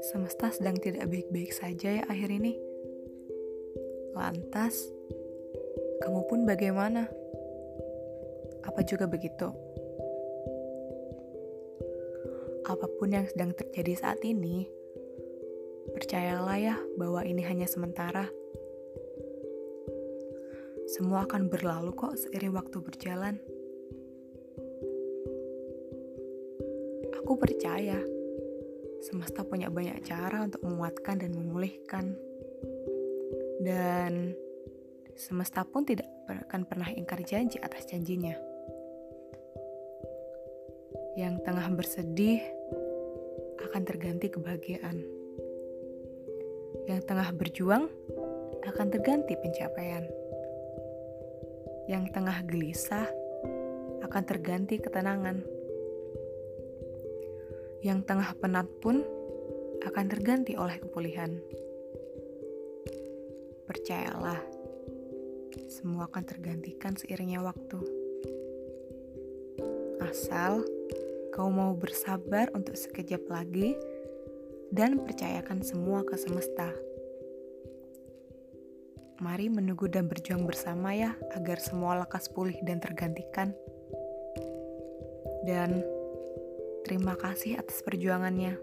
Semesta sedang tidak baik-baik saja ya akhir ini. Lantas, kamu pun bagaimana? Apa juga begitu? Apa pun yang sedang terjadi saat ini, percayalah ya bahwa ini hanya sementara. Semua akan berlalu kok seiring waktu berjalan. Aku percaya semesta punya banyak cara untuk menguatkan dan memulihkan. Dan semesta pun tidak akan pernah ingkar janji atas janjinya. Yang tengah bersedih akan terganti kebahagiaan. Yang tengah berjuang akan terganti pencapaian yang tengah gelisah akan terganti ketenangan. Yang tengah penat pun akan terganti oleh kepulihan. Percayalah, semua akan tergantikan seiringnya waktu. Asal kau mau bersabar untuk sekejap lagi dan percayakan semua ke semesta. Mari menunggu dan berjuang bersama ya, agar semua lekas pulih dan tergantikan. Dan terima kasih atas perjuangannya.